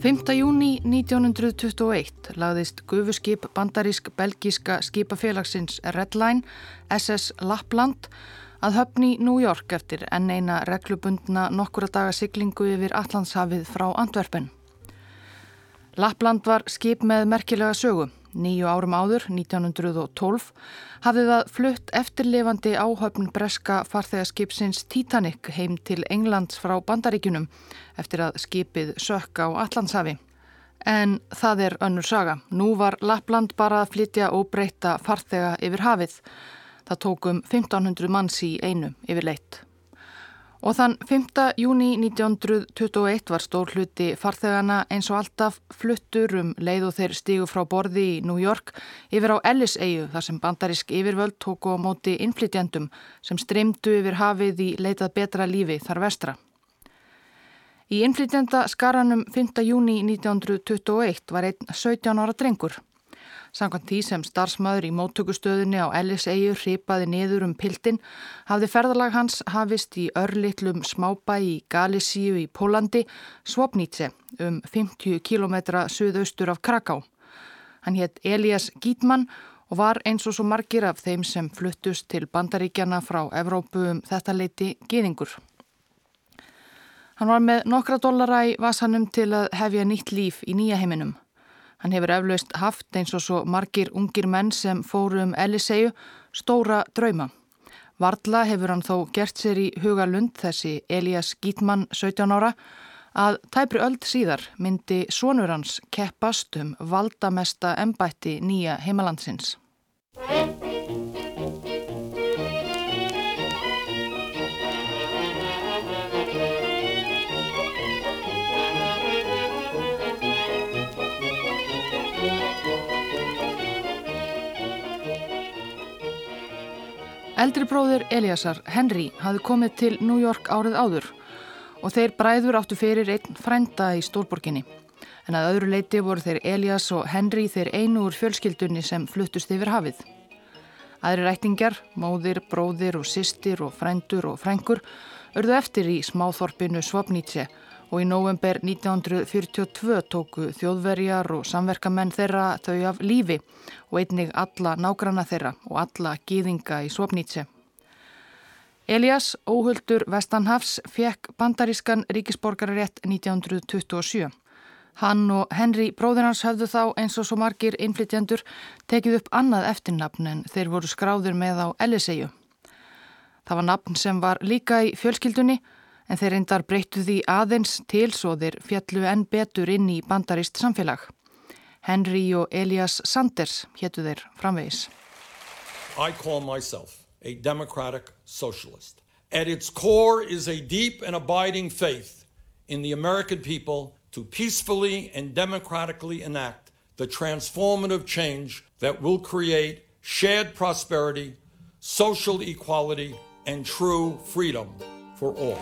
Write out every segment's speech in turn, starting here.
5. júni 1921 lagðist gufuskip bandarísk-belgíska skipafélagsins Redline SS Lappland að höfni New York eftir enn eina reglubundna nokkura daga siglingu yfir Allandshafið frá Antwerpen. Lappland var skip með merkilega sögu. Nýju árum áður, 1912, hafði það flutt eftirlifandi áhöfn breska farþegarskipsins Titanic heim til Englands frá bandaríkunum eftir að skipið sökk á Allandsafi. En það er önnur saga. Nú var Lappland bara að flytja og breyta farþega yfir hafið. Það tókum 1500 manns í einu yfir leitt. Og þann 5. júni 1921 var stór hluti farþegana eins og alltaf fluttur um leið og þeir stígu frá borði í New York yfir á Ellis-eigu þar sem bandarísk yfirvöld tóku á móti innflytjandum sem streymdu yfir hafið í leitað betra lífi þar vestra. Í innflytjanda skaranum 5. júni 1921 var einn 17 ára drengur. Sankant því sem starfsmæður í móttökustöðunni á Ellis-eigu hripaði niður um piltin hafði ferðalag hans hafist í örlittlum smábæ í Galísíu í Pólandi, Svopnítse, um 50 km suðaustur af Kraká. Hann hétt Elias Gítmann og var eins og svo margir af þeim sem fluttust til bandaríkjana frá Evrópu um þetta leiti geðingur. Hann var með nokkra dollara í vasanum til að hefja nýtt líf í nýja heiminum. Hann hefur eflaust haft eins og svo margir ungir menn sem fóru um Eliseu stóra drauma. Varla hefur hann þó gert sér í huga lund þessi Elias Gítmann 17 ára að tæpri öld síðar myndi sonur hans keppast um valdamesta embætti nýja heimalandsins. Eldri bróðir Eliasar, Henry, hafði komið til New York árið áður og þeir bræður áttu fyrir einn frænda í stórborginni. En að öðru leiti voru þeir Elias og Henry þeir einu úr fjölskyldunni sem fluttust yfir hafið. Aðri rættingjar, móðir, bróðir og sýstir og frændur og frængur örðu eftir í smáþorpinu Svapnítse og í november 1942 tóku þjóðverjar og samverkamenn þeirra þau af lífi og einnig alla nágrana þeirra og alla gýðinga í Svopnítse. Elias, óhuldur Vestanhafs, fekk bandarískan ríkisborgararétt 1927. Hann og Henry bróður hans höfðu þá eins og svo margir innflytjandur tekið upp annað eftirnafn en þeir voru skráður með á Elliseiu. Það var nafn sem var líka í fjölskyldunni en þeir breyttu því aðeins fjallu enn betur inn í bandarist samfélag. Henry og Elias Sanders héttu þeir framvegis. I call myself a democratic socialist. At its core is a deep and abiding faith in the American people to peacefully and democratically enact the transformative change that will create shared prosperity, social equality, and true freedom for all.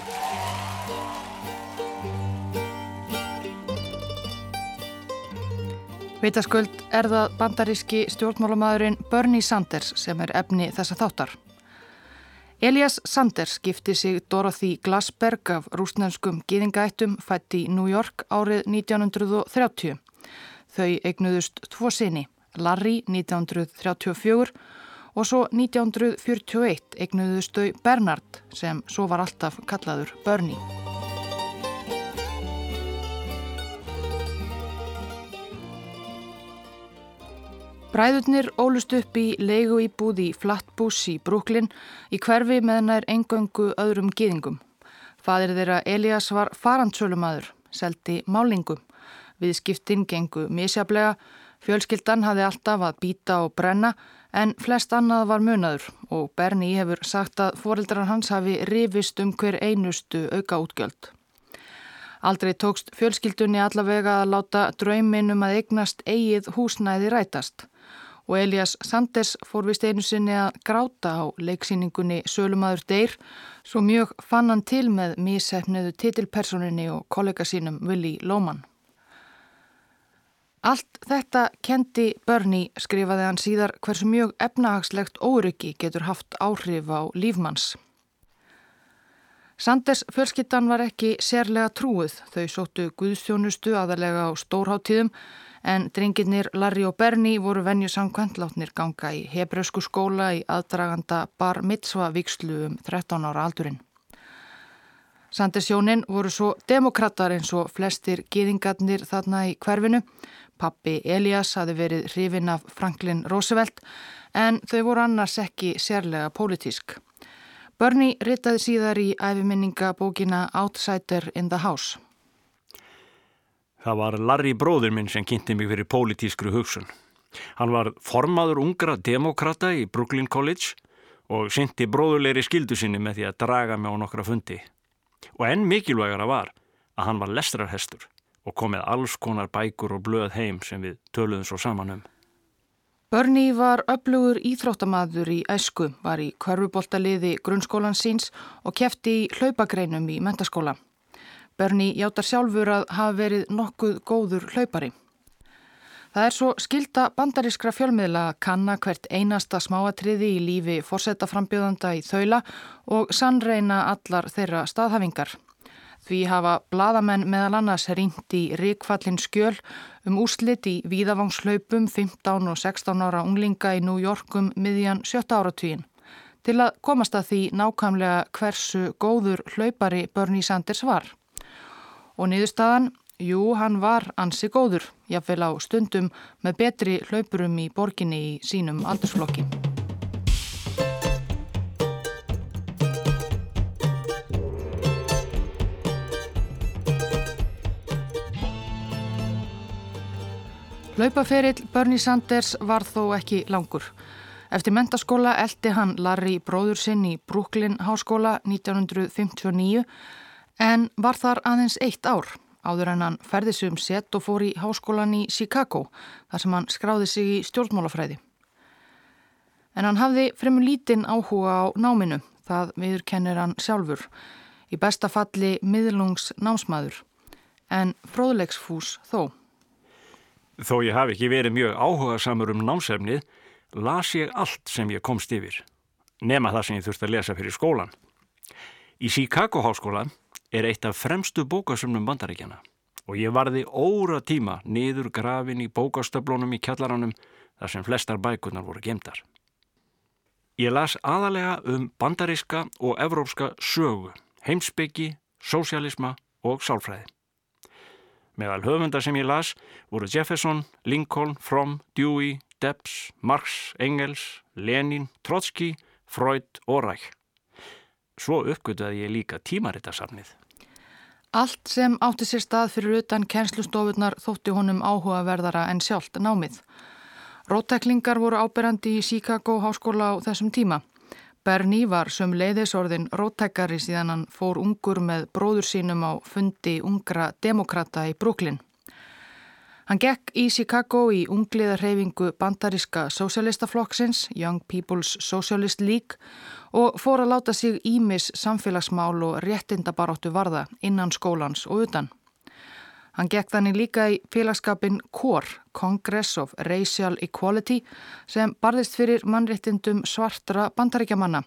Veitasköld er það bandaríski stjórnmálamæðurinn Bernie Sanders sem er efni þessa þáttar. Elias Sanders gifti sig Dorothy Glasberg af rúsnenskum gýðingættum fætt í New York árið 1930. Þau eignuðust tvo sinni, Larry 1934 og svo 1941 eignuðust þau Bernard sem svo var alltaf kallaður Bernie. Bræðurnir ólust upp í leigu íbúð í Flatbush í Brooklyn í hverfi með nær engöngu öðrum gýðingum. Fadir þeirra Elias var farandsölumadur, seldi málingum. Viðskiptinn gengu misjablega, fjölskyldan hafði alltaf að býta og brenna en flest annað var munaður og Berni hefur sagt að foreldrar hans hafi rifist um hver einustu auka útgjöld. Aldrei tókst fjölskyldunni allavega að láta draumin um að eignast eigið húsnæði rætast og Elias Sanders fór vist einu sinni að gráta á leiksýningunni Sölumadur Deyr svo mjög fann hann til með mísefniðu titilpersoninni og kollega sínum Willi Lóman. Allt þetta kendi Bernie skrifaði hann síðar hversu mjög efnahagslegt óryggi getur haft áhrif á lífmanns. Sanders fjölskyttan var ekki sérlega trúið. Þau sóttu guðstjónustu aðalega á stórháttíðum en drenginir Larry og Bernie voru venju samkvæmtlátnir ganga í hebreusku skóla í aðdraganda bar mitzva vikslu um 13 ára aldurinn. Sanders hjónin voru svo demokrater eins og flestir gýðingarnir þarna í hverfinu. Pappi Elias hafi verið hrifin af Franklin Roosevelt en þau voru annars ekki sérlega pólitísk. Bernie ritaði síðar í æfiminningabókina Outsider in the House. Það var Larry bróður minn sem kynnti mig fyrir pólitískru hugsun. Hann var formaður ungra demokrata í Brooklyn College og syndi bróðulegri skildu sinni með því að draga mig á nokkra fundi. Og enn mikilvægara var að hann var lestrarhestur og kom með alls konar bækur og blöð heim sem við töluðum svo saman um. Bernie var öflugur íþróttamaður í æsku, var í körfuboltaliði grunnskólan síns og kefti í hlaupagreinum í mentaskóla. Bernie játar sjálfur að hafa verið nokkuð góður hlaupari. Það er svo skilda bandarískra fjölmiðla að kanna hvert einasta smáatriði í lífi fórsetaframbjöðanda í þaula og sannreina allar þeirra staðhafingar. Því hafa bladamenn meðal annars ringt í ríkfallin skjöl um úslit í víðavangslaupum 15 og 16 ára unglinga í New Yorkum miðjan 7 áratvíin til að komast að því nákvæmlega hversu góður hlaupari Bernie Sanders var. Og niðurstaðan, jú, hann var ansi góður, jáfnveil á stundum með betri hlaupurum í borginni í sínum aldursflokki. Laupaferill Bernie Sanders var þó ekki langur. Eftir mentaskóla eldi hann Larry bróður sinn í Brooklyn háskóla 1959 en var þar aðeins eitt ár áður en hann ferði sig um sett og fór í háskólan í Chicago þar sem hann skráði sig í stjórnmálafræði. En hann hafði fremur lítinn áhuga á náminu, það viðurkennir hann sjálfur, í besta falli miðlungs námsmaður, en fróðlegsfús þó. Þó ég hafi ekki verið mjög áhuga samur um námsefnið, las ég allt sem ég komst yfir, nema það sem ég þurfti að lesa fyrir skólan. Í Chicago háskóla er eitt af fremstu bókasöfnum bandaríkjana og ég varði óra tíma niður grafin í bókastöflunum í kjallaranum þar sem flestar bækunar voru gemdar. Ég las aðalega um bandaríska og evrópska sögu, heimsbyggi, sósialisma og sálfræði. Meðal höfundar sem ég las voru Jefferson, Lincoln, Fromm, Dewey, Debs, Marx, Engels, Lenin, Trotsky, Freud og Ræk. Svo uppgötuði ég líka tímarittasafnið. Allt sem átti sér stað fyrir utan kennslustofunar þótti honum áhugaverðara en sjálft námið. Rótteklingar voru áberandi í Chicago háskóla á þessum tíma. Bernie var söm leiðisorðin rótækari síðan hann fór ungur með bróður sínum á fundi ungra demokrata í Brooklyn. Hann gekk í Chicago í ungliðarhefingu bandaríska Socialistaflokksins, Young People's Socialist League og fór að láta sig ímis samfélagsmál og réttindabaróttu varða innan skólans og utan. Hann gekk þannig líka í félagskapin CORE, Congress of Racial Equality, sem barðist fyrir mannréttindum svartra bandaríkjamanna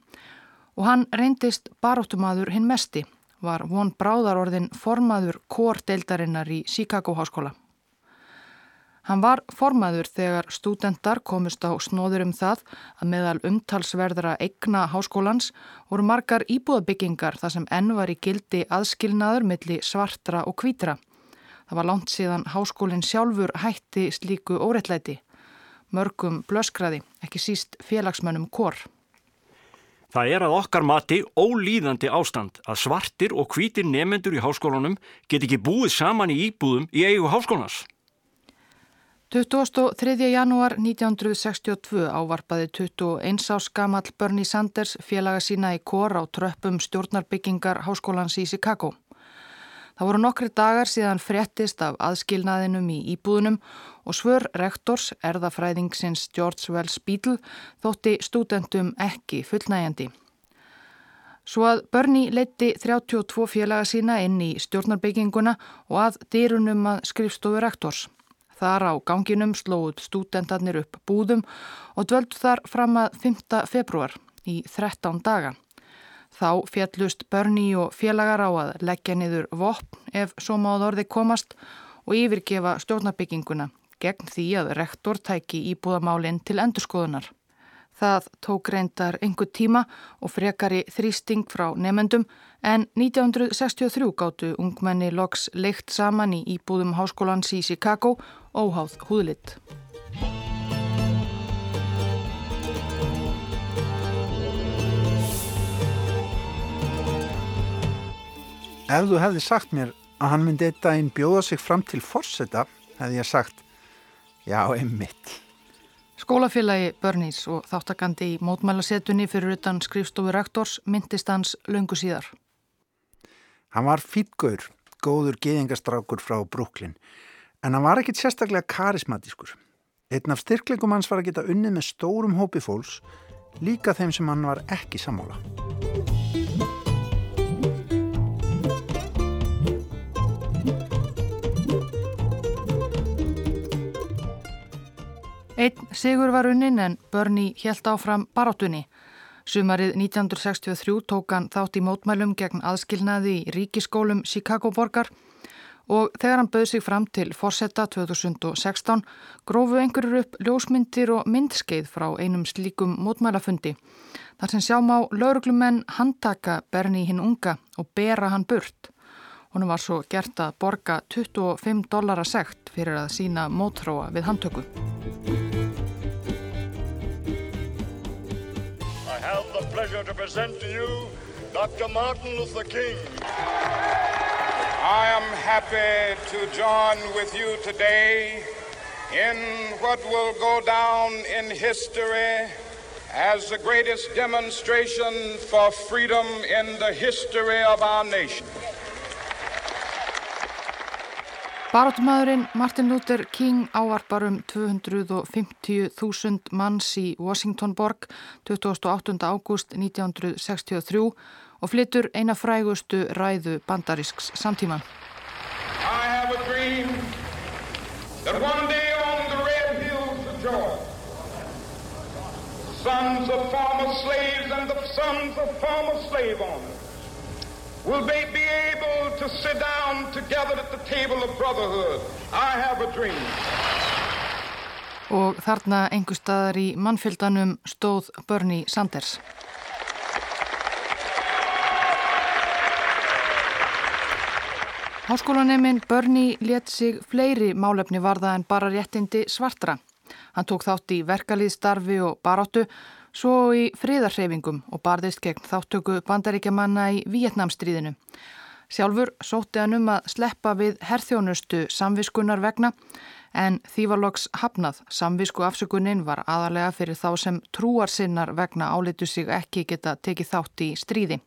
og hann reyndist baróttumadur hinn mesti, var von bráðarorðin formaður CORE-deildarinnar í Chicago háskóla. Hann var formaður þegar stúdendar komist á snóður um það að meðal umtalsverðara eigna háskólans voru margar íbúðabyggingar þar sem enn var í gildi aðskilnaður milli svartra og kvítra. Það var langt síðan háskólinn sjálfur hætti slíku órettlæti. Mörgum blöskraði, ekki síst félagsmönnum kór. Það er að okkar mati ólíðandi ástand að svartir og hvítir nefendur í háskólanum get ekki búið saman í íbúðum í eigu háskólanas. 23. janúar 1962 ávarpaði 21 ás gamall Bernie Sanders félaga sína í kór á tröppum stjórnarbyggingar háskólans í Chicago. Það voru nokkri dagar síðan fréttist af aðskilnaðinum í íbúðunum og svör rektors, erðafræðingsins George Wells Beadle, þótti stúdentum ekki fullnægjandi. Svo að Bernie leitti 32 félaga sína inn í stjórnarbygginguna og að dýrunum að skrifstofu rektors. Þar á ganginum slóð stúdentarnir upp búðum og dvöldu þar fram að 5. februar í 13 daga. Þá fjallust Bernie og félagar á að leggja niður vopn ef svo máð orði komast og yfirgefa stjórnabygginguna gegn því að rektor tæki íbúðamálinn til endurskoðunar. Það tók reyndar einhver tíma og frekari þrýsting frá nefendum en 1963 gáttu ungmenni loks leikt saman í íbúðum háskólans í Chicago óháð húðlitt. Ef þú hefði sagt mér að hann myndi eitt daginn bjóða sig fram til forsetta, hefði ég sagt, já, einmitt. Skólafélagi Börnís og þáttakandi í mótmælasetunni fyrir utan skrifstofu rektors myndist hans löngu síðar. Hann var fýtgaur, góður geðingastrákur frá Brooklyn, en hann var ekkit sérstaklega karismatískur. Einn af styrklingum hans var að geta unnið með stórum hópi fólks, líka þeim sem hann var ekki sammála. Einn sigur var unnin en Bernie helt áfram barátunni. Sumarið 1963 tók hann þátt í mótmælum gegn aðskilnaði í ríkiskólum Chicago borgar og þegar hann bauð sig fram til Forsetta 2016 grófu einhverjur upp ljósmyndir og myndskeið frá einum slíkum mótmælafundi. Þar sem sjáum á lauruglumenn handtaka Bernie hinn unga og bera hann burt. Honum var svo gert að borga 25 dollara sekt fyrir að sína mótróa við handtöku. pleasure to present to you Dr. Martin Luther King. I am happy to join with you today in what will go down in history as the greatest demonstration for freedom in the history of our nation. Barátumæðurinn Martin Luther King ávarpar um 250.000 manns í Washington borg 28. ágúst 1963 og flyttur eina frægustu ræðu bandarísks samtíman. I have a dream that one day on the red hills of Georgia sons of former slaves and the sons of former slave owners will they be able to sit down together at the table of brotherhood. I have a dream. Og þarna einhver staðar í mannfjöldanum stóð Bernie Sanders. Háskólaneminn Bernie let sig fleiri málefni varða en bara réttindi svartra. Hann tók þátt í verkalýðstarfi og baráttu svo í friðarhreyfingum og barðist gegn þáttöku bandaríkjamanna í Vietnamstríðinu. Sjálfur sótti hann um að sleppa við herþjónustu samviskunar vegna en því var loks hafnað. Samvisku afsökunin var aðalega fyrir þá sem trúarsinnar vegna álitu sig ekki geta tekið þátt í stríði.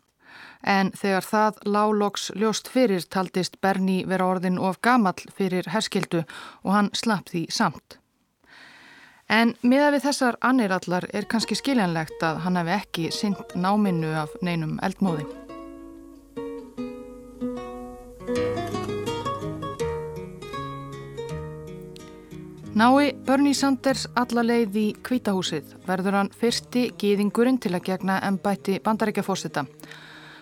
En þegar það láloks ljóst fyrir taldist Berni vera orðin of gamall fyrir herskildu og hann slapp því samt. En miða við þessar annirallar er kannski skiljanlegt að hann hefði ekki synd náminu af neinum eldmóði. Nái Bernie Sanders alla leið í kvítahúsið verður hann fyrsti gýðingurinn til að gegna ennbætti bandaríkjafósita.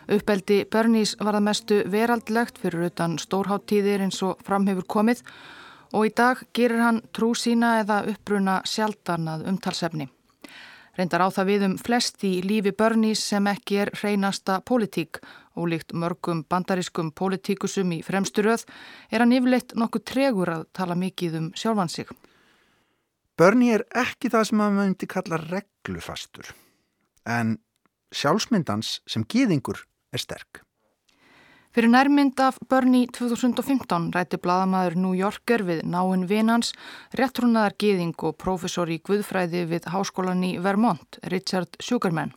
Uppeldi Bernies var að mestu veraldlegt fyrir utan stórháttíðir eins og framhefur komið og í dag gerir hann trú sína eða uppbruna sjaldanað umtalsefni. Reyndar á það við um flest í lífi börnís sem ekki er hreinasta pólitík og líkt mörgum bandarískum pólitíkusum í fremsturöð er hann yfirleitt nokkuð tregur að tala mikið um sjálfan sig. Börni er ekki það sem maður myndi kalla reglufastur en sjálfsmyndans sem gýðingur er sterk. Fyrir nærmynd af Bernie 2015 rætti bladamæður New Yorker við náinn vinans, réttrúnaðar geðing og profesor í Guðfræði við háskólan í Vermont, Richard Sugarman.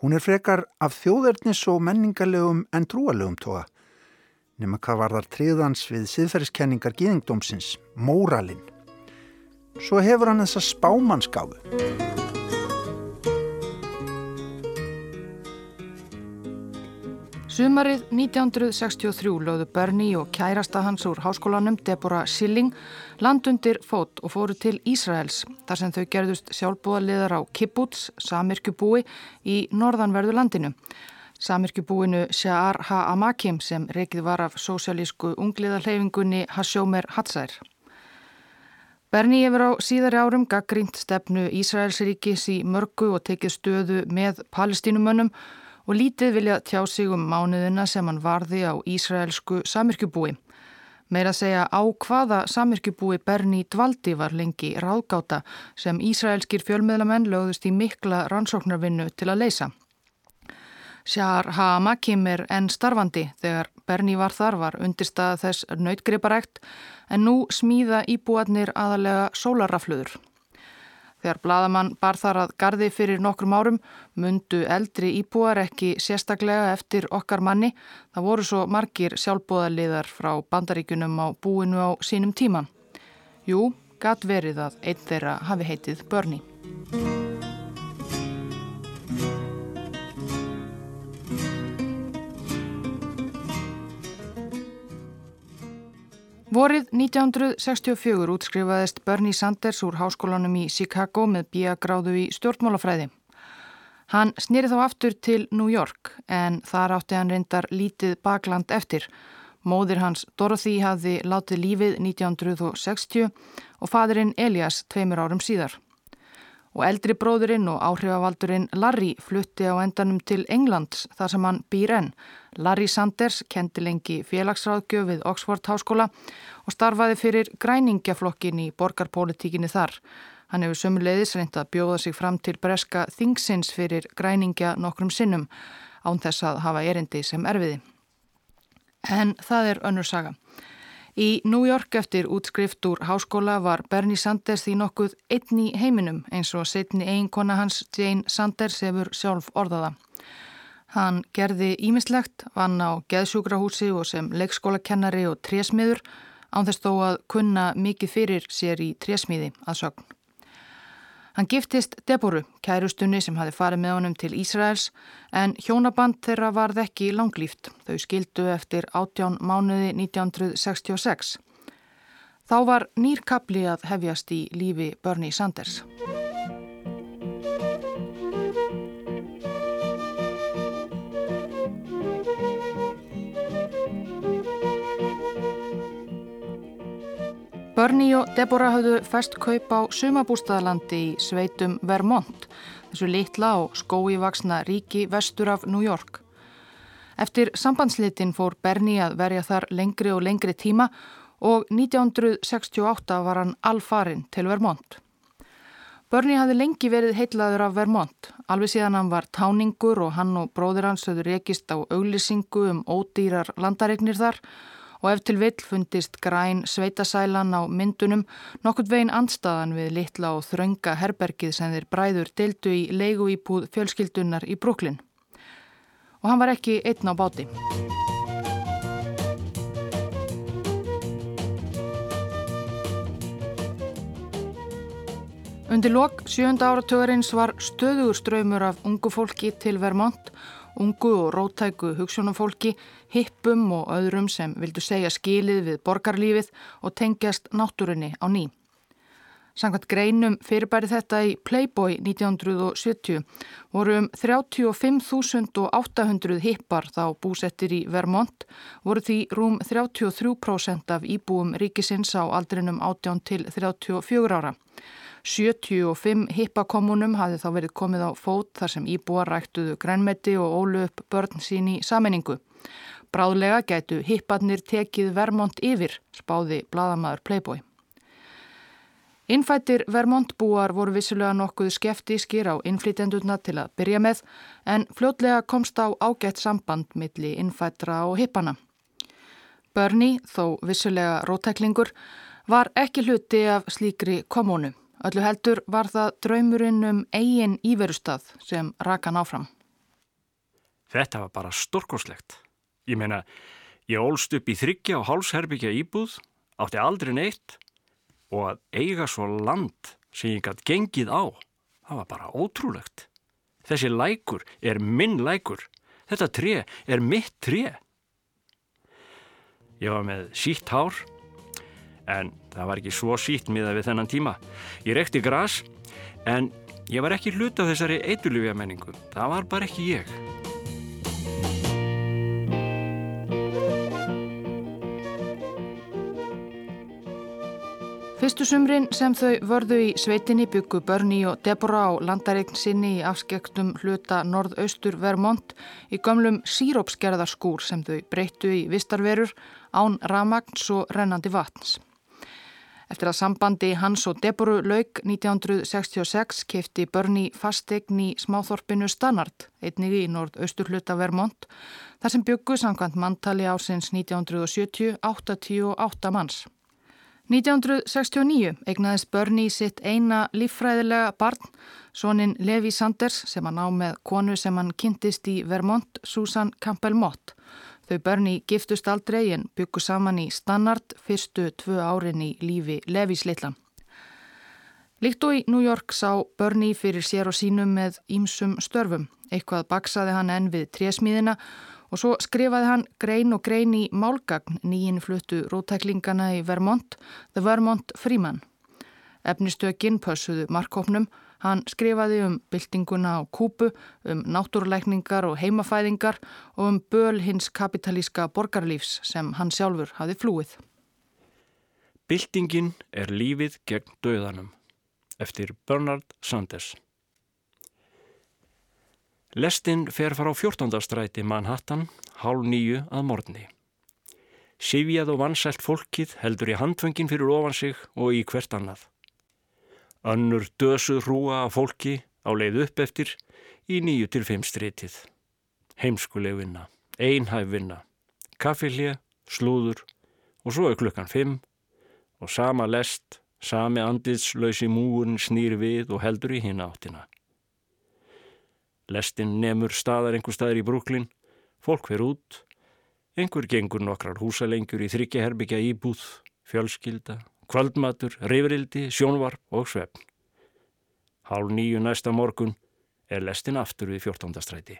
Hún er frekar af þjóðernis og menningarlegum en trúalegum tóa. Nefna hvað var þar triðans við siðferðiskenningar geðingdómsins, móralinn. Svo hefur hann þessa spámannskáðu. Sumarið 1963 lögðu Bernie og kærasta hans úr háskólanum Deborah Silling landundir fót og fóru til Ísraels þar sem þau gerðust sjálfbúðaliðar á Kibbutz, Samirkjubúi í norðanverðu landinu. Samirkjubúinu Sha'ar Ha-Amakim sem reikið var af sósjálísku ungliðarleifingunni Hashomer Hatzær. Bernie hefur á síðari árum gaggrínt stefnu Ísraelsríkis í mörgu og tekið stöðu með palestínumönnum og lítið vilja tjá sig um mánuðina sem hann varði á Ísraelsku samirkjubúi. Meira að segja á hvaða samirkjubúi Berni Dvaldi var lengi ráðgáta sem Ísraelskir fjölmiðlamenn lögðust í mikla rannsóknarvinnu til að leysa. Shahar Ha-Makim er enn starfandi þegar Berni var þar var undirstaða þess nautgriparækt en nú smíða íbúarnir aðalega sólarrafluður. Þegar bladamann bar þar að gardi fyrir nokkrum árum mundu eldri íbúar ekki sérstaklega eftir okkar manni. Það voru svo margir sjálfbóðaliðar frá bandaríkunum á búinu á sínum tíma. Jú, gatt verið að einn þeirra hafi heitið Börni. Vorið 1964 útskrifaðist Bernie Sanders úr háskólanum í Chicago með bíagráðu í stjórnmálafræði. Hann snýri þá aftur til New York en þar átti hann reyndar lítið bakland eftir. Móðir hans Dorothy hafði látið lífið 1960 og fadurinn Elias tveimur árum síðar og eldri bróðurinn og áhrifavaldurinn Larry flutti á endanum til Englands þar sem hann býr enn. Larry Sanders kendi lengi félagsráðgjöf við Oxford Háskóla og starfaði fyrir græningjaflokkin í borgarpolítikinni þar. Hann hefur sömuleiðis reyndað að bjóða sig fram til breska þingsins fyrir græningja nokkrum sinnum án þess að hafa erindi sem erfiði. En það er önnur saga. Í New York eftir útskrift úr háskóla var Bernie Sanders því nokkuð einn í heiminum eins og setni eiginkona hans Jane Sanders hefur sjálf orðaða. Hann gerði ímislegt, vann á geðsjúkrahúsi og sem leikskólakennari og trésmiður án þess þó að kunna mikið fyrir sér í trésmiði að sögn. Hann giftist Deboru, kærustunni sem hafi farið með honum til Ísraels en hjónaband þeirra varð ekki langlýft. Þau skildu eftir 18 mánuði 1966. Þá var nýrkabli að hefjast í lífi Bernie Sanders. Bernie og Deborah hafðu fest kaup á sumabústaðalandi í sveitum Vermont, þessu litla og skóivaksna ríki vestur af New York. Eftir sambandslitin fór Bernie að verja þar lengri og lengri tíma og 1968 var hann alfarin til Vermont. Bernie hafði lengi verið heitlaður af Vermont, alveg síðan hann var táningur og hann og bróðir hans höfðu rekist á auglisingu um ódýrar landaregnir þar og ef til vill fundist græn sveitasælan á myndunum nokkurt veginn andstaðan við litla og þrönga herbergið sem þeir bræður deildu í leigu íbúð fjölskyldunar í Bruklin. Og hann var ekki einn á báti. Undir lok sjönda áratögarins var stöðugur ströymur af ungu fólki til Vermont ungu og rótæku hugsunumfólki, hippum og öðrum sem vildu segja skilið við borgarlífið og tengjast náttúrunni á ný. Sankvæmt greinum fyrirbæri þetta í Playboy 1970 voru um 35.800 hippar þá búsettir í Vermont, voru því rúm 33% af íbúum ríkisins á aldrinum 18 til 34 ára. 75 hippakommunum hafi þá verið komið á fót þar sem íbúar ræktuðu grænmeti og ólu upp börn sín í sammenningu. Bráðlega gætu hipparnir tekið Vermont yfir, spáði bladamæður Playboy. Innfættir Vermontbúar voru vissulega nokkuð skeftískir á innflýtendurna til að byrja með en fljótlega komst á ágætt samband milli innfættra og hippana. Bernie, þó vissulega rótæklingur, var ekki hluti af slíkri komónu. Öllu heldur var það draumurinn um eigin íverustad sem rakan áfram. Þetta var bara storkoslegt. Ég meina, ég ólst upp í þryggja og hálsherbyggja íbúð, átti aldrei neitt og að eiga svo land sem ég gætt gengið á, það var bara ótrúlegt. Þessi lækur er minn lækur. Þetta tré er mitt tré. Ég var með sítt hár, en það var ekki svo sítt miða við þennan tíma. Ég rekti gras, en ég var ekki hlut af þessari eitulufja menningu. Það var bara ekki ég. Fyrstu sumrin sem þau vörðu í sveitinni byggu Bernie og Deborah á landareign sinni í afskektum hluta norðaustur Vermont í gömlum sírópsgerðarskúr sem þau breyttu í vistarverur án ramagns og rennandi vatns. Eftir að sambandi hans og Deborah lauk 1966 kefti Bernie fastegn í smáþorpinu Stannard, einnig í norðaustur hluta Vermont, þar sem byggu samkvæmt manntali ásins 1970 88 manns. 1969 eignaðist Bernie sitt eina líffræðilega barn, sonin Levi Sanders sem hann á með konu sem hann kynntist í Vermont, Susan Campbell Mott. Þau Bernie giftust aldrei en byggu saman í Stannard fyrstu tvö árin í lífi Levis litla. Líkt og í New York sá Bernie fyrir sér og sínum með ímsum störfum. Eitthvað baksaði hann enn við trésmíðina og svo skrifaði hann grein og grein í málgagn nýjinn fluttu rótæklingana í Vermont, The Vermont Freeman. Efnistökin pössuðu markkópnum, hann skrifaði um byltinguna á kúpu, um náttúruleikningar og heimafæðingar og um böl hins kapitalíska borgarlífs sem hann sjálfur hafi flúið. Byltingin er lífið gegn döðanum eftir Bernard Sanders. Lestinn fer fara á 14. stræti Manhattan, hálf nýju að morgni. Sifjað og vansælt fólkið heldur í handfengin fyrir ofan sig og í hvert annað. Önnur dösu hrúa af fólki á leið upp eftir í nýju til fimm stritið. Heimskuleg vinna, einhæf vinna, kaffilje, slúður og svo er klukkan fimm og sama lest, sami andilslausi múurinn snýr við og heldur í hinn áttina. Lestin nemur staðar einhver staðar í Brúklin, fólk fyrir út, einhver gengur nokkrar húsalengjur í þryggjaherbyggja íbúð, fjölskylda, kvöldmatur, reyfrildi, sjónvarp og svefn. Hálf nýju næsta morgun er lestin aftur við 14. stræti.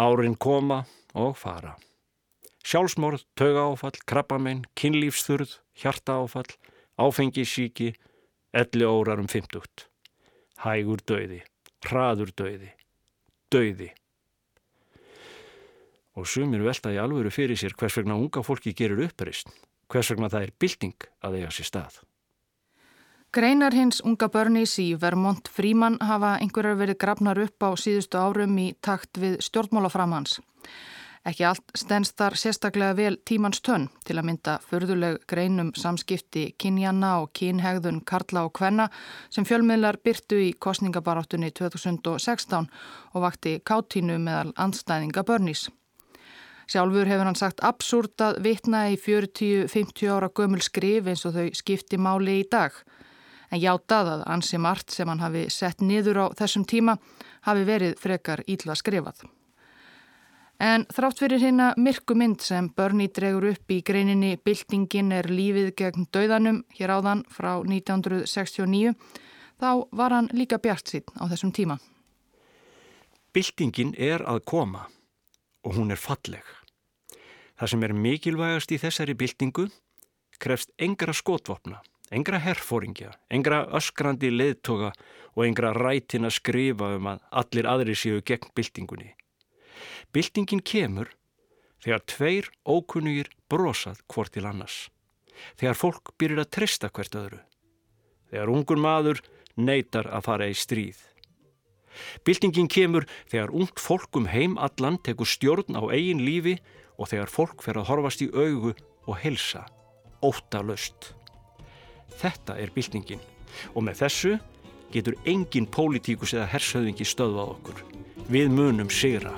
Árin koma og fara. Sjálfsmorð, taugaáfall, krabbamein, kynlífsþurð, hjartaáfall, áfengisíki, elli órar um 50. Hægur döiði hraður döiði, döiði. Og sumir veltaði alvöru fyrir sér hvers vegna unga fólki gerur uppreist, hvers vegna það er bilding að eiga sér stað. Greinar hins unga börnis í Vermont Fríman hafa einhverjar verið grafnar upp á síðustu árum í takt við stjórnmálaframhans. Ekki allt stennst þar sérstaklega vel tímans tönn til að mynda förðuleg greinum samskipti kynjanna og kynhegðun Karla og Kvenna sem fjölmiðlar byrtu í kostningabaráttunni 2016 og vakti káttínu meðal andstæðinga börnís. Sjálfur hefur hann sagt absúrt að vitna í 40-50 ára gömul skrif eins og þau skipti máli í dag. En játað að ansi margt sem hann hafi sett niður á þessum tíma hafi verið frekar ílla skrifað. En þrátt fyrir hérna myrku mynd sem Bernie dregur upp í greininni Bildingin er lífið gegn döðanum hér áðan frá 1969, þá var hann líka bjart sín á þessum tíma. Bildingin er að koma og hún er falleg. Það sem er mikilvægast í þessari bildingu krefst engra skotvopna, engra herfóringja, engra öskrandi leðtoga og engra rætin að skrifa um að allir aðri séu gegn bildingunni. Bildingin kemur þegar tveir ókunnugir brosað hvort til annars. Þegar fólk byrjir að trista hvert öðru. Þegar ungun maður neytar að fara í stríð. Bildingin kemur þegar ungt fólk um heim allan tekur stjórn á eigin lífi og þegar fólk fer að horfast í augu og helsa, óta löst. Þetta er bildingin og með þessu getur engin pólitíkus eða hersauðingi stöðvað okkur. Við munum sigra.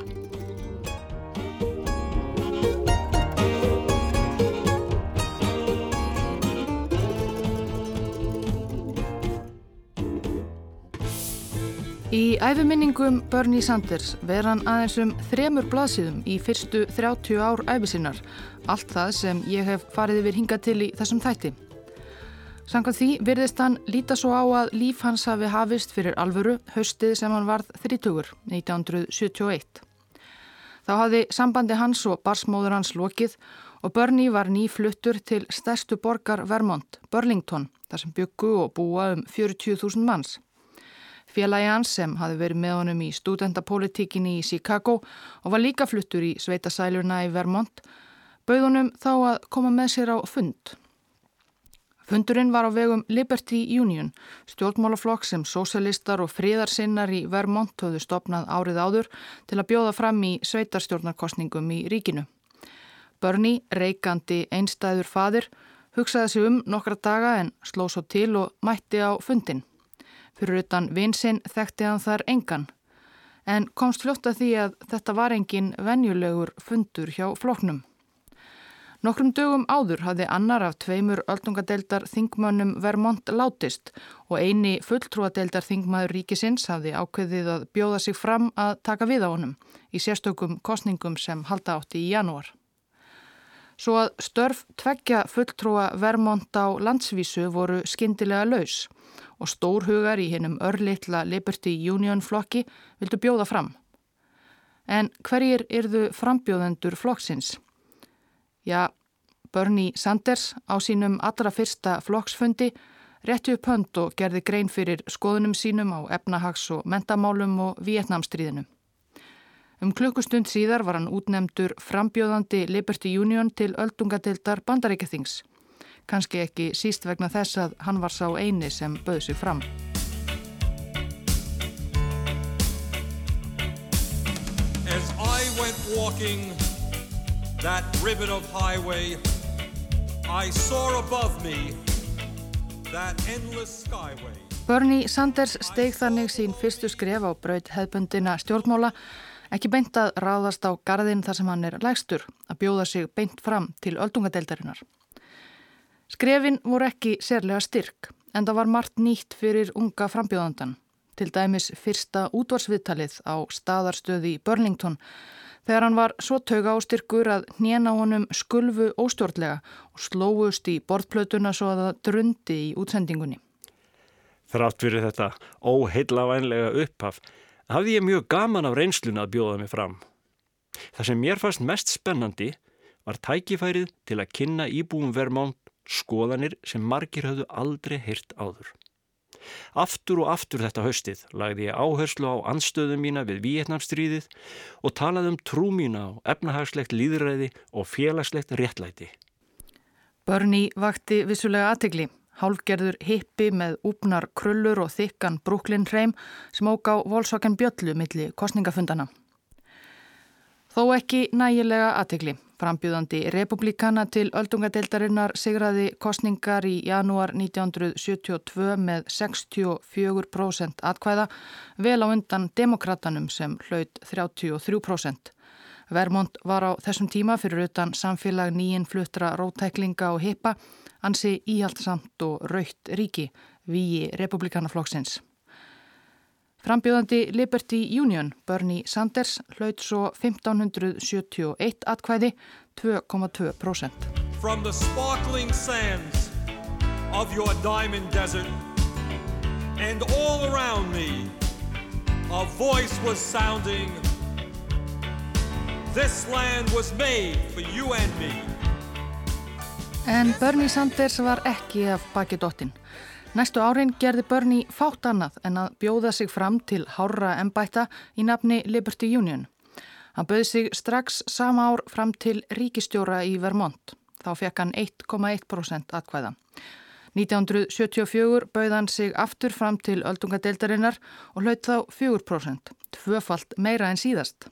Í æfiminningum Bernie Sanders ver hann aðeins um þremur blaðsíðum í fyrstu 30 ár æfisinnar, allt það sem ég hef farið yfir hinga til í þessum þætti. Sankað því virðist hann líta svo á að líf hans hafi hafist fyrir alvöru höstið sem hann varð 30. 1971. Þá hafði sambandi hans og barsmóður hans lokið og Bernie var nýfluttur til stærstu borgar Vermont, Burlington, þar sem byggu og búa um 40.000 manns. Félagi hans sem hafi verið með honum í studentapolitíkinni í Chicago og var líka fluttur í sveitasæluna í Vermont, bauð honum þá að koma með sér á fund. Fundurinn var á vegum Liberty Union, stjórnmálaflokk sem sósalistar og fríðarsinnar í Vermont höfðu stopnað árið áður til að bjóða fram í sveitarstjórnarkostningum í ríkinu. Bernie, reikandi einstæður fadir, hugsaði sig um nokkra daga en sló svo til og mætti á fundin. Fyrir utan vinsinn þekkti hann þar engan. En komst fljótt að því að þetta var engin venjulegur fundur hjá floknum. Nokkrum dögum áður hafði annar af tveimur öldungadeildar þingmönnum Vermont látist og eini fulltrúadeildar þingmaður ríkisins hafði ákveðið að bjóða sig fram að taka við á honum í sérstökum kostningum sem halda átti í janúar. Svo að störf tveggja fulltrúa Vermont á landsvísu voru skindilega laus og stórhugar í hennum örlittla Liberty Union flokki vildu bjóða fram. En hverjir yrðu frambjóðendur flokksins? Já, Bernie Sanders á sínum allra fyrsta flokksfundi rétti upp hönd og gerði grein fyrir skoðunum sínum á efnahags- og mentamálum og Vietnamstríðinu. Um klukkustund síðar var hann útnemdur frambjóðandi Liberty Union til öldungadildar bandaríkjathings kannski ekki síst vegna þess að hann var sá eini sem bauð sig fram. As I went walking that ribbon of highway, I saw above me that endless skyway. Bernie Sanders steig þannig sín fyrstu skref á braut hefbundina stjórnmála, ekki beint að ráðast á gardin þar sem hann er lægstur, að bjóða sig beint fram til öldungadeildarinnar. Skrefin voru ekki sérlega styrk en það var margt nýtt fyrir unga frambjóðandan. Til dæmis fyrsta útvarsviðtalið á staðarstöði í Burlington þegar hann var svo tauga á styrkur að hnjena honum skulfu óstjórnlega og slóust í bortplötuna svo að það drundi í útsendingunni. Þrátt fyrir þetta óheillavænlega upphaf hafði ég mjög gaman af reynsluna að bjóða mig fram. Það sem mér fannst mest spennandi var tækifærið til að kynna íbúum Vermont skoðanir sem margir höfðu aldrei heyrt áður. Aftur og aftur þetta haustið lagði ég áherslu á anstöðum mína við Vietnamstríðið og talaði um trú mína á efnahagslegt líðræði og félagslegt réttlæti. Bernie vakti vissulega aðtegli. Hálfgerður hippi með úpnar krullur og þykkan Brooklyn hreim sem óg á volsvakan bjöllu milli kostningafundana. Þó ekki nægilega aðtegli. Frambjöðandi republikana til öldungadeildarinnar sigraði kostningar í janúar 1972 með 64% atkvæða vel á undan demokratanum sem hlaut 33%. Vermont var á þessum tíma fyrir utan samfélag nýjinn fluttra rótæklinga og hippa ansi íhaldsamt og raukt ríki við republikanaflokksins. Frambjóðandi Liberty Union, Bernie Sanders, hlaut svo 1571 atkvæði, 2,2%. From the sparkling sands of your diamond desert and all around me, a voice was sounding. This land was made for you and me. En Bernie Sanders var ekki af baki dottin. Næstu árin gerði Bernie fátt annað en að bjóða sig fram til hárra ennbætta í nafni Liberty Union. Hann bauði sig strax sama ár fram til ríkistjóra í Vermont. Þá fekk hann 1,1% atkvæða. 1974 bauði hann sig aftur fram til öldungadeildarinnar og hlaut þá 4%, tvöfalt meira en síðast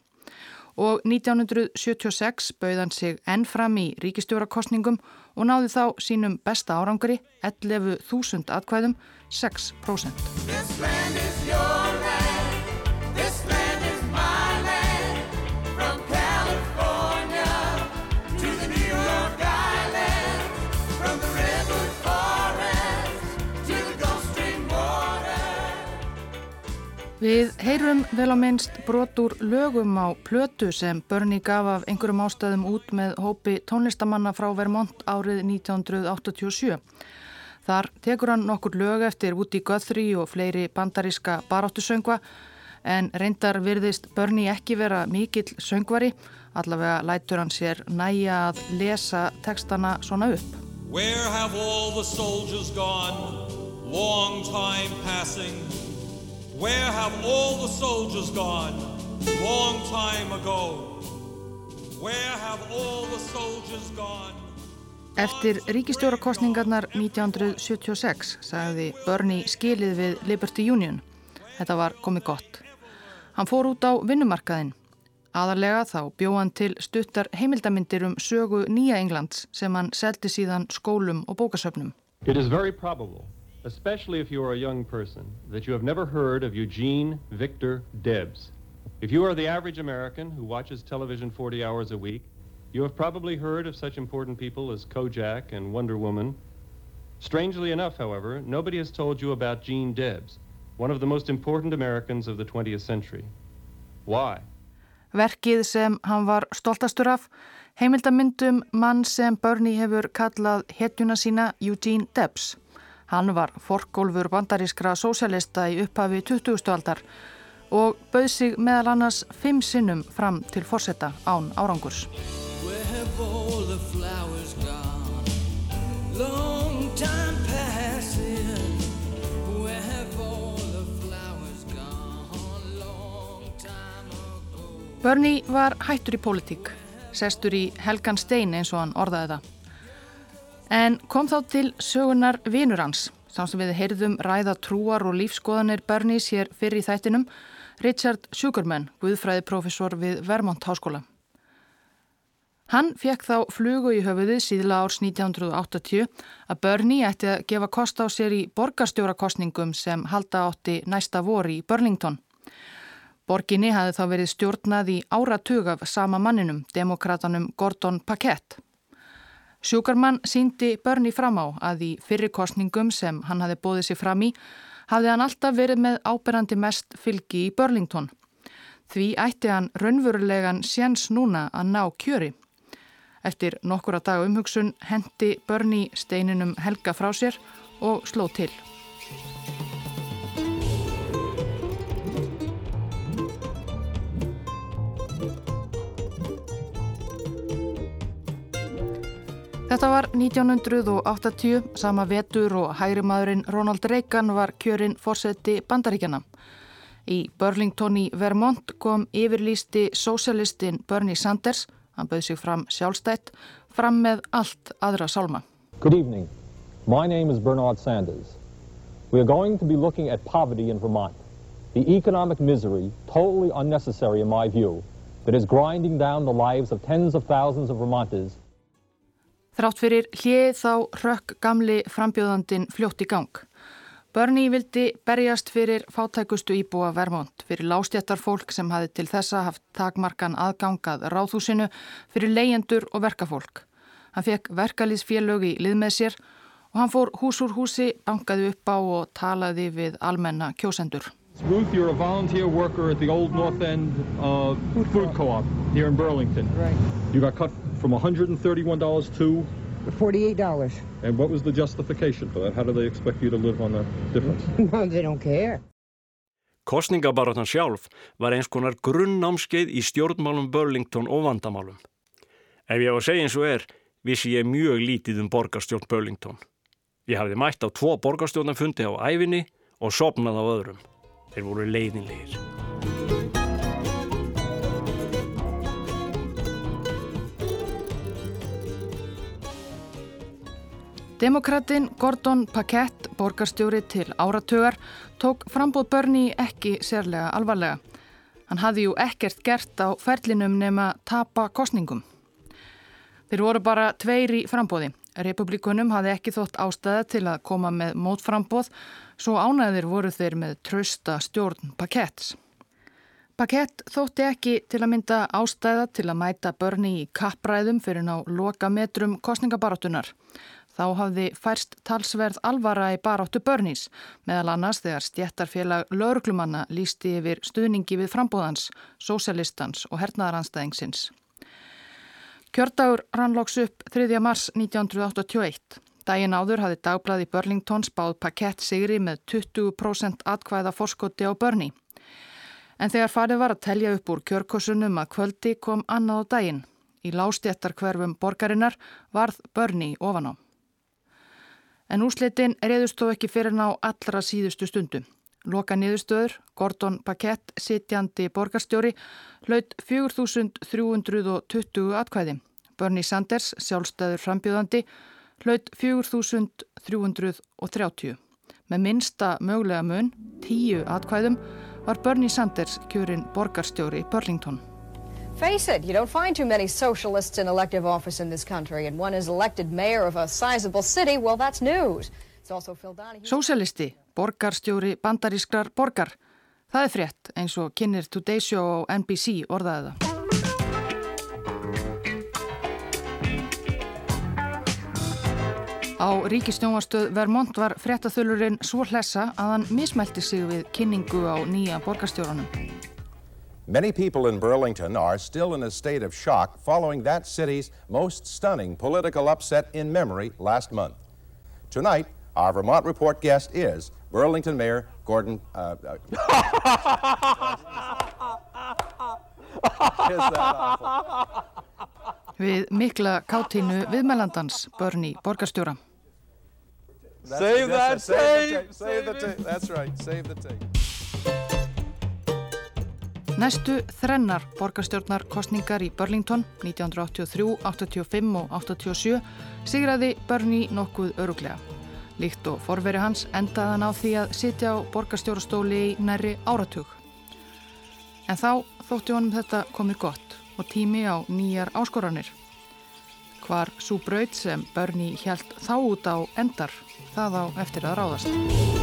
og 1976 bauðan sig enn fram í ríkistjórakostningum og náði þá sínum besta árangri 11.000 atkvæðum 6%. Við heyrum vel á minnst brotur lögum á plötu sem Bernie gaf af einhverjum ástæðum út með hópi tónlistamanna frá Vermont árið 1987. Þar tekur hann nokkur lög eftir Woody Guthrie og fleiri bandaríska baráttusöngva en reyndar virðist Bernie ekki vera mikill söngvari, allavega lætur hann sér næja að lesa tekstana svona upp. Where have all the soldiers gone? Long time passing. Where have all the soldiers gone? Long time ago. Where have all the soldiers gone? Eftir ríkistjórakostningarnar 1976 sagði Bernie skilið við Liberty Union. Þetta var komið gott. Hann fór út á vinnumarkaðin. Aðarlega þá bjóðan til stuttar heimildamindir um sögu Nýja Englands sem hann seldi síðan skólum og bókasöfnum. It is very probable, especially if you are a young person, that you have never heard of Eugene Victor Debs. If you are the average American who watches television 40 hours a week, you have probably heard of such important people as Kojak and Wonder Woman. Strangely enough, however, nobody has told you about Gene Debs, one of the most important Americans of the 20th century. Why? Verkið sem hann var stoltastur af, heimildamyndum mann sem Bernie hefur kallað hetjuna sína Eugene Debs. Hann var forgólfur bandarískra sósjalista í upphafi 20. aldar og bauð sig meðal annars fimm sinnum fram til fórsetta án árangurs. Bernie var hættur í pólitík, sestur í Helgan Stein eins og hann orðaði það. En kom þá til sögunar vinur hans, sá sem við heyrðum ræða trúar og lífskoðanir Bernies hér fyrir í þættinum, Richard Sugarman, guðfræðiprofessor við Vermont Háskóla. Hann fekk þá flugu í höfuði síðla árs 1980 að Bernie ætti að gefa kost á sér í borgarstjórakostningum sem halda átti næsta vor í Burlington. Borginni hafði þá verið stjórnað í áratug af sama manninum, demokratanum Gordon Paquette. Sjúkarmann síndi Bernie fram á að í fyrirkostningum sem hann hafði bóðið sér fram í hafði hann alltaf verið með áberandi mest fylgi í Burlington. Því ætti hann raunverulegan séns núna að ná kjöri. Eftir nokkura dag umhugsun hendi Bernie steininum helga frá sér og sló til. Þetta var 1980, sama vetur og hægrimaðurinn Ronald Reagan var kjörinn fórseti bandaríkjana. Í Burlington í Vermont kom yfirlýsti sósialistin Bernie Sanders Hann bauð sig fram sjálfstætt, fram með allt aðra sálma. Good evening. My name is Bernard Sanders. We are going to be looking at poverty in Vermont. The economic misery, totally unnecessary in my view, that is grinding down the lives of tens of thousands of Vermonters. Þrátt fyrir hlið þá rökk gamli frambjóðandin fljótt í gang. Bernie vildi berjast fyrir fátækustu íbúa Vermont, fyrir lástjættar fólk sem hafi til þessa haft takmarkan aðgangað ráðhúsinu, fyrir leyendur og verkafólk. Hann fekk verkalýsfélög í lið með sér og hann fór hús úr húsi, bankaði upp á og talaði við almenna kjósendur. Ruth, you're a volunteer worker at the old North End uh, food co-op here in Burlington. Right. You got cut from $131 to $48. And what was the justification for that? How do they expect you to live on the difference? no, they don't care. Kostningabarátan sjálf var eins konar grunnnámskeið í stjórnmálum Burlington og vandamálum. Ef ég á að segja eins og er, vissi ég mjög lítið um borgarstjórn Burlington. Ég hafði mætt á tvo borgarstjórnarfundi á æfinni og sopnað á öðrum. Þeir voru leiðinlegir. Demokratin Gordon Paquette, borgarstjóri til áratugar, tók frambóð börni ekki sérlega alvarlega. Hann hafði jú ekkert gert á ferlinum nema tapa kostningum. Þeir voru bara tveir í frambóði. Republikunum hafði ekki þótt ástæða til að koma með mótframbóð, svo ánæðir voru þeir með trösta stjórn Paquettes. Paquette þótti ekki til að mynda ástæða til að mæta börni í kappræðum fyrir ná loka metrum kostningabaratunar. Þá hafði færst talsverð alvara í baráttu börnís, meðal annars þegar stjættarfélag lauruglumanna lísti yfir stuðningi við frambóðans, sósjalistans og hernaðaranstæðingsins. Kjördagur rannlóks upp 3. mars 1981. Dægin áður hafði dagblaði Burlington spáð pakett sigri með 20% atkvæða forskoti á börni. En þegar farið var að telja upp úr kjörkosunum að kvöldi kom annað á dægin. Í lástjættarkverfum borgarinnar varð börni ofan á. En úslitin reyðust þó ekki fyrir ná allra síðustu stundu. Loka niðurstöður, Gordon Paquette, sitjandi borgarstjóri, hlaut 4.320 atkvæði. Bernie Sanders, sjálfstæður frambjöðandi, hlaut 4.330. Með minsta mögulega mun, tíu atkvæðum, var Bernie Sanders kjörinn borgarstjóri Burlington. Face it, you don't find too many socialists in elective office in this country, and one is elected mayor of a sizable city, well, that's news. Sósialisti, borgarstjóri bandarískrar borgar. Það er frétt eins og kynir Today Show á NBC orðaði það. Á ríkistjónvarstöð Vermont var fréttaþölurinn svo hlessa að hann mismælti sig við kynningu á nýja borgarstjóranum. Many people in Burlington are still in a state of shock following that city's most stunning political upset in memory last month. Tonight, Our Vermont Report guest is Burlington Mayor Gordon. Uh, uh, Við mikla káttínu viðmælandans börni borgarstjóra. Save that tape! Save the tape! That's right, save the tape. Næstu þrennar borgarstjórnar kostningar í Burlington 1983, 85 og 87 sigraði Bernie nokkuð öruglega. Líkt og forveri hans endaði hann á því að sitja á borgarstjórastóli í næri áratug. En þá þótti honum þetta komið gott og tími á nýjar áskoranir. Hvar svo braut sem Bernie hjælt þá út á endar, það á eftir að ráðast.